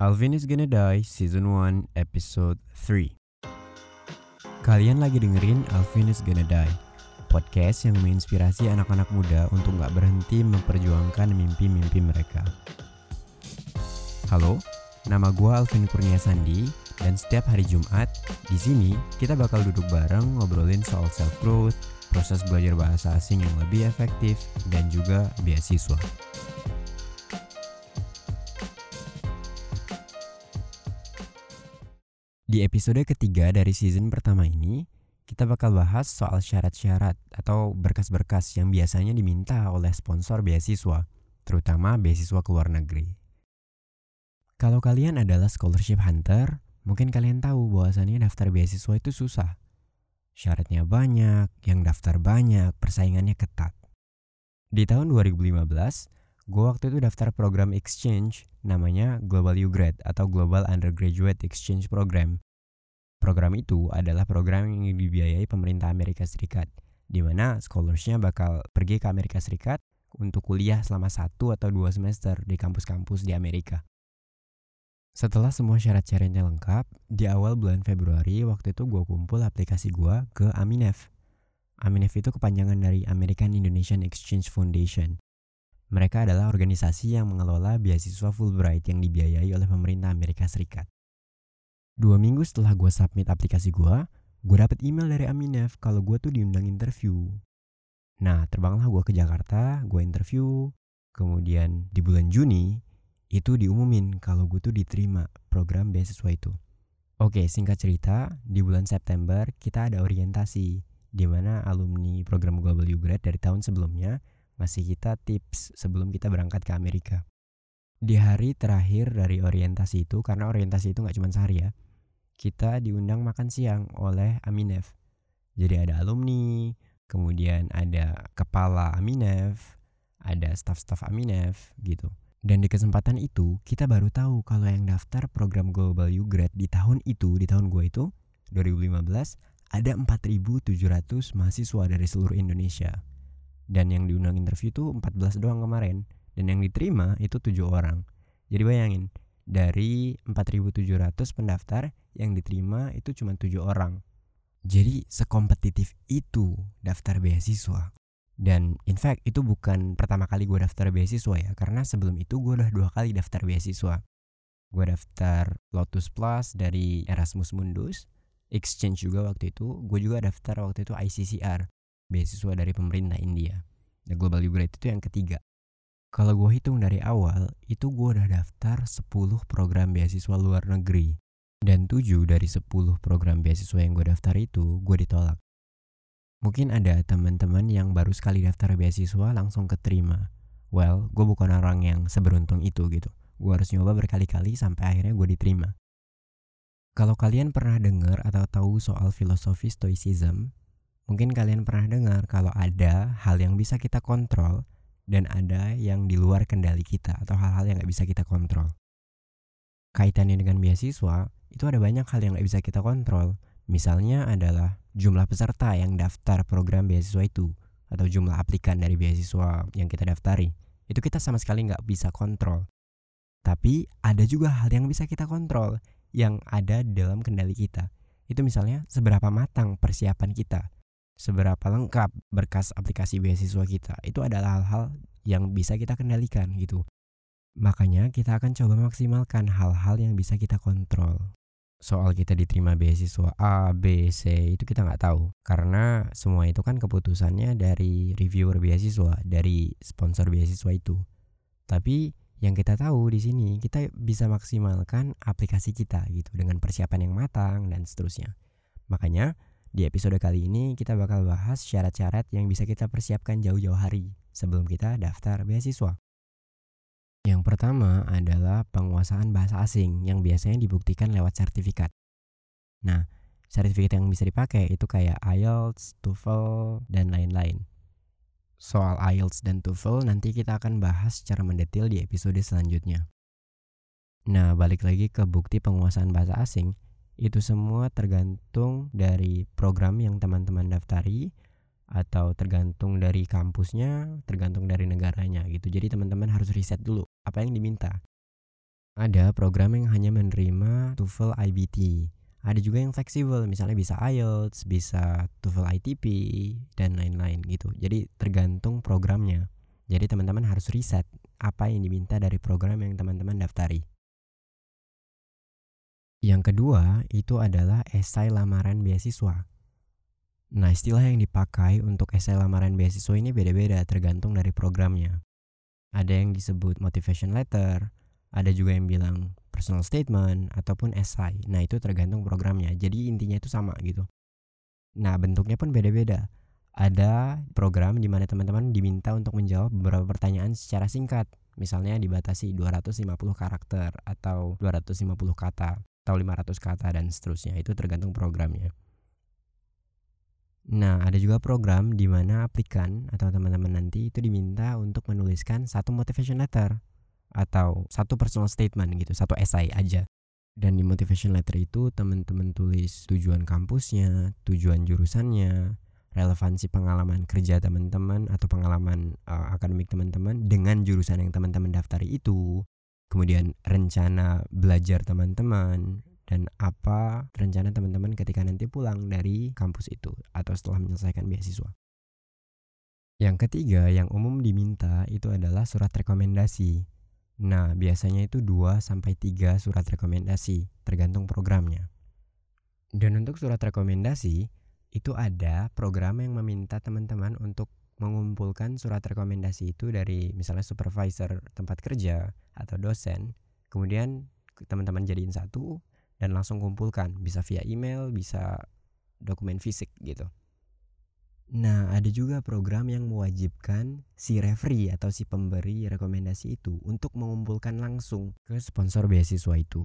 Alvin is Gonna Die Season 1 Episode 3 Kalian lagi dengerin Alvin is Gonna Die Podcast yang menginspirasi anak-anak muda untuk gak berhenti memperjuangkan mimpi-mimpi mereka Halo, nama gue Alvin Kurnia Sandi dan setiap hari Jumat di sini kita bakal duduk bareng ngobrolin soal self growth, proses belajar bahasa asing yang lebih efektif dan juga beasiswa. Di episode ketiga dari season pertama ini, kita bakal bahas soal syarat-syarat atau berkas-berkas yang biasanya diminta oleh sponsor beasiswa, terutama beasiswa ke luar negeri. Kalau kalian adalah scholarship hunter, mungkin kalian tahu bahwasannya daftar beasiswa itu susah. Syaratnya banyak, yang daftar banyak, persaingannya ketat. Di tahun 2015, gue waktu itu daftar program exchange namanya Global U-Grad atau Global Undergraduate Exchange Program. Program itu adalah program yang dibiayai pemerintah Amerika Serikat, di mana scholarsnya bakal pergi ke Amerika Serikat untuk kuliah selama satu atau dua semester di kampus-kampus di Amerika. Setelah semua syarat-syaratnya lengkap, di awal bulan Februari waktu itu gue kumpul aplikasi gue ke Aminef. Aminef itu kepanjangan dari American Indonesian Exchange Foundation. Mereka adalah organisasi yang mengelola beasiswa Fulbright yang dibiayai oleh pemerintah Amerika Serikat. Dua minggu setelah gue submit aplikasi gue, gue dapet email dari Aminef kalau gue tuh diundang interview. Nah, terbanglah gue ke Jakarta, gue interview. Kemudian di bulan Juni, itu diumumin kalau gue tuh diterima program beasiswa itu. Oke, singkat cerita, di bulan September kita ada orientasi, di mana alumni program Global U Grad dari tahun sebelumnya ngasih kita tips sebelum kita berangkat ke Amerika. Di hari terakhir dari orientasi itu, karena orientasi itu nggak cuma sehari ya, kita diundang makan siang oleh Aminef. Jadi ada alumni, kemudian ada kepala Aminef, ada staff-staff Aminef gitu. Dan di kesempatan itu, kita baru tahu kalau yang daftar program Global U Grad di tahun itu, di tahun gue itu, 2015, ada 4.700 mahasiswa dari seluruh Indonesia dan yang diundang interview itu 14 doang kemarin. Dan yang diterima itu tujuh orang. Jadi bayangin dari 4.700 pendaftar yang diterima itu cuma tujuh orang. Jadi sekompetitif itu daftar beasiswa. Dan in fact itu bukan pertama kali gue daftar beasiswa ya. Karena sebelum itu gue udah dua kali daftar beasiswa. Gue daftar Lotus Plus dari Erasmus Mundus exchange juga waktu itu. Gue juga daftar waktu itu ICCR beasiswa dari pemerintah India. The Global U Grade itu yang ketiga. Kalau gue hitung dari awal, itu gue udah daftar 10 program beasiswa luar negeri. Dan 7 dari 10 program beasiswa yang gue daftar itu, gue ditolak. Mungkin ada teman-teman yang baru sekali daftar beasiswa langsung keterima. Well, gue bukan orang yang seberuntung itu gitu. Gue harus nyoba berkali-kali sampai akhirnya gue diterima. Kalau kalian pernah dengar atau tahu soal filosofi stoicism, Mungkin kalian pernah dengar kalau ada hal yang bisa kita kontrol dan ada yang di luar kendali kita atau hal-hal yang gak bisa kita kontrol. Kaitannya dengan beasiswa, itu ada banyak hal yang gak bisa kita kontrol. Misalnya adalah jumlah peserta yang daftar program beasiswa itu atau jumlah aplikan dari beasiswa yang kita daftari. Itu kita sama sekali nggak bisa kontrol. Tapi ada juga hal yang bisa kita kontrol yang ada dalam kendali kita. Itu misalnya seberapa matang persiapan kita seberapa lengkap berkas aplikasi beasiswa kita. Itu adalah hal-hal yang bisa kita kendalikan gitu. Makanya kita akan coba maksimalkan hal-hal yang bisa kita kontrol. Soal kita diterima beasiswa A, B, C itu kita nggak tahu. Karena semua itu kan keputusannya dari reviewer beasiswa dari sponsor beasiswa itu. Tapi yang kita tahu di sini kita bisa maksimalkan aplikasi kita gitu dengan persiapan yang matang dan seterusnya. Makanya di episode kali ini kita bakal bahas syarat-syarat yang bisa kita persiapkan jauh-jauh hari sebelum kita daftar beasiswa. Yang pertama adalah penguasaan bahasa asing yang biasanya dibuktikan lewat sertifikat. Nah, sertifikat yang bisa dipakai itu kayak IELTS, TOEFL, dan lain-lain. Soal IELTS dan TOEFL nanti kita akan bahas secara mendetail di episode selanjutnya. Nah, balik lagi ke bukti penguasaan bahasa asing itu semua tergantung dari program yang teman-teman daftari atau tergantung dari kampusnya, tergantung dari negaranya gitu. Jadi teman-teman harus riset dulu apa yang diminta. Ada program yang hanya menerima TOEFL IBT. Ada juga yang fleksibel, misalnya bisa IELTS, bisa TOEFL ITP, dan lain-lain gitu. Jadi tergantung programnya. Jadi teman-teman harus riset apa yang diminta dari program yang teman-teman daftari. Yang kedua itu adalah esai lamaran beasiswa. Nah, istilah yang dipakai untuk esai lamaran beasiswa ini beda-beda tergantung dari programnya. Ada yang disebut motivation letter, ada juga yang bilang personal statement ataupun esai. Nah, itu tergantung programnya. Jadi intinya itu sama gitu. Nah, bentuknya pun beda-beda. Ada program di mana teman-teman diminta untuk menjawab beberapa pertanyaan secara singkat. Misalnya dibatasi 250 karakter atau 250 kata atau 500 kata dan seterusnya. Itu tergantung programnya. Nah, ada juga program di mana aplikan atau teman-teman nanti itu diminta untuk menuliskan satu motivation letter atau satu personal statement gitu, satu essay aja. Dan di motivation letter itu teman-teman tulis tujuan kampusnya, tujuan jurusannya, relevansi pengalaman kerja teman-teman atau pengalaman uh, akademik teman-teman dengan jurusan yang teman-teman daftari itu. Kemudian rencana belajar teman-teman, dan apa rencana teman-teman ketika nanti pulang dari kampus itu atau setelah menyelesaikan beasiswa. Yang ketiga yang umum diminta itu adalah surat rekomendasi. Nah, biasanya itu 2 sampai 3 surat rekomendasi, tergantung programnya. Dan untuk surat rekomendasi, itu ada program yang meminta teman-teman untuk mengumpulkan surat rekomendasi itu dari misalnya supervisor tempat kerja atau dosen. Kemudian teman-teman jadiin satu, dan langsung kumpulkan bisa via email bisa dokumen fisik gitu Nah, ada juga program yang mewajibkan si referee atau si pemberi rekomendasi itu untuk mengumpulkan langsung ke sponsor beasiswa itu.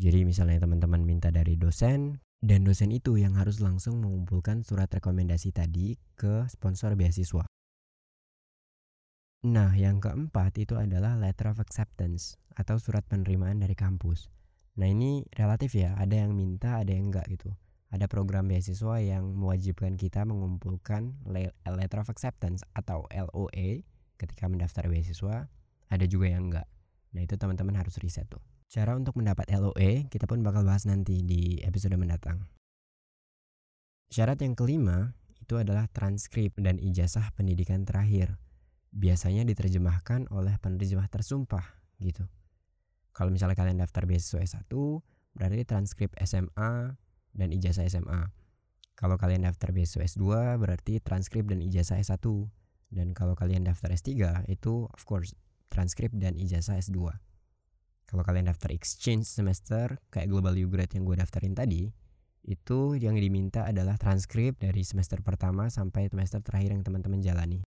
Jadi misalnya teman-teman minta dari dosen dan dosen itu yang harus langsung mengumpulkan surat rekomendasi tadi ke sponsor beasiswa. Nah, yang keempat itu adalah letter of acceptance atau surat penerimaan dari kampus. Nah ini relatif ya, ada yang minta, ada yang enggak gitu. Ada program beasiswa yang mewajibkan kita mengumpulkan letter of acceptance atau LOA ketika mendaftar beasiswa. Ada juga yang enggak. Nah itu teman-teman harus riset tuh. Cara untuk mendapat LOA kita pun bakal bahas nanti di episode mendatang. Syarat yang kelima itu adalah transkrip dan ijazah pendidikan terakhir. Biasanya diterjemahkan oleh penerjemah tersumpah gitu. Kalau misalnya kalian daftar beasiswa S1, berarti transkrip SMA dan ijazah SMA. Kalau kalian daftar beasiswa S2, berarti transkrip dan ijazah S1. Dan kalau kalian daftar S3, itu of course transkrip dan ijazah S2. Kalau kalian daftar exchange semester kayak Global U Grade yang gue daftarin tadi, itu yang diminta adalah transkrip dari semester pertama sampai semester terakhir yang teman-teman jalani.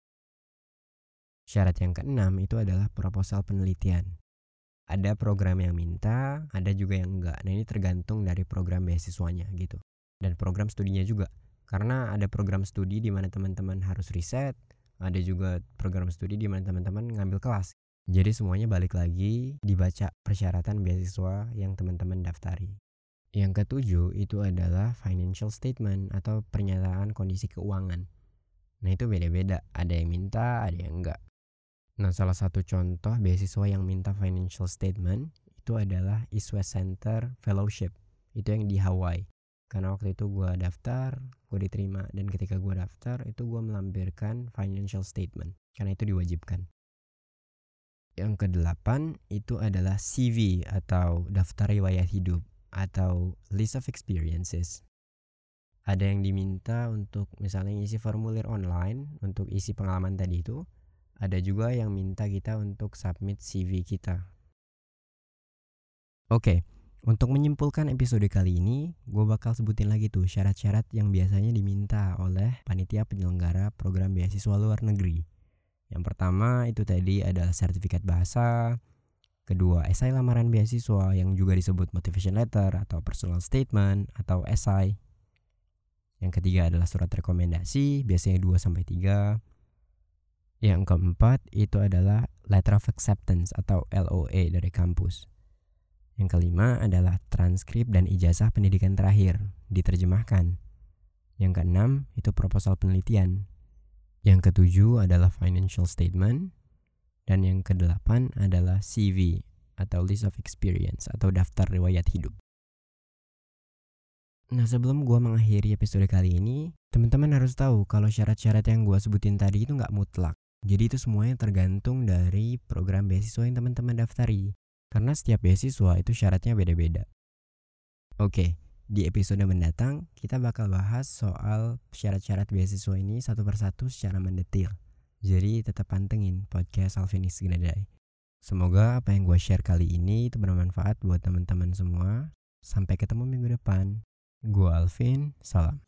Syarat yang keenam itu adalah proposal penelitian ada program yang minta, ada juga yang enggak. Nah, ini tergantung dari program beasiswanya gitu. Dan program studinya juga. Karena ada program studi di mana teman-teman harus riset, ada juga program studi di mana teman-teman ngambil kelas. Jadi semuanya balik lagi dibaca persyaratan beasiswa yang teman-teman daftari. Yang ketujuh itu adalah financial statement atau pernyataan kondisi keuangan. Nah itu beda-beda, ada yang minta, ada yang enggak. Nah, salah satu contoh beasiswa yang minta financial statement itu adalah East West Center Fellowship. Itu yang di Hawaii. Karena waktu itu gue daftar, gue diterima. Dan ketika gue daftar, itu gue melampirkan financial statement. Karena itu diwajibkan. Yang kedelapan itu adalah CV atau daftar riwayat hidup atau list of experiences. Ada yang diminta untuk misalnya isi formulir online untuk isi pengalaman tadi itu ada juga yang minta kita untuk submit CV kita. Oke, untuk menyimpulkan episode kali ini, gue bakal sebutin lagi tuh syarat-syarat yang biasanya diminta oleh panitia penyelenggara program beasiswa luar negeri. Yang pertama itu tadi adalah sertifikat bahasa, kedua esai lamaran beasiswa yang juga disebut motivation letter atau personal statement atau esai. Yang ketiga adalah surat rekomendasi, biasanya 2 sampai 3. Yang keempat itu adalah letter of acceptance atau LOA dari kampus. Yang kelima adalah transkrip dan ijazah pendidikan terakhir diterjemahkan. Yang keenam itu proposal penelitian. Yang ketujuh adalah financial statement dan yang kedelapan adalah CV atau list of experience atau daftar riwayat hidup. Nah sebelum gue mengakhiri episode kali ini, teman-teman harus tahu kalau syarat-syarat yang gue sebutin tadi itu nggak mutlak. Jadi itu semuanya tergantung dari program beasiswa yang teman-teman daftari. Karena setiap beasiswa itu syaratnya beda-beda. Oke, di episode mendatang kita bakal bahas soal syarat-syarat beasiswa ini satu persatu secara mendetail. Jadi tetap pantengin podcast Alvinis Gnadai. Semoga apa yang gue share kali ini itu bermanfaat buat teman-teman semua. Sampai ketemu minggu depan. Gue Alvin, salam.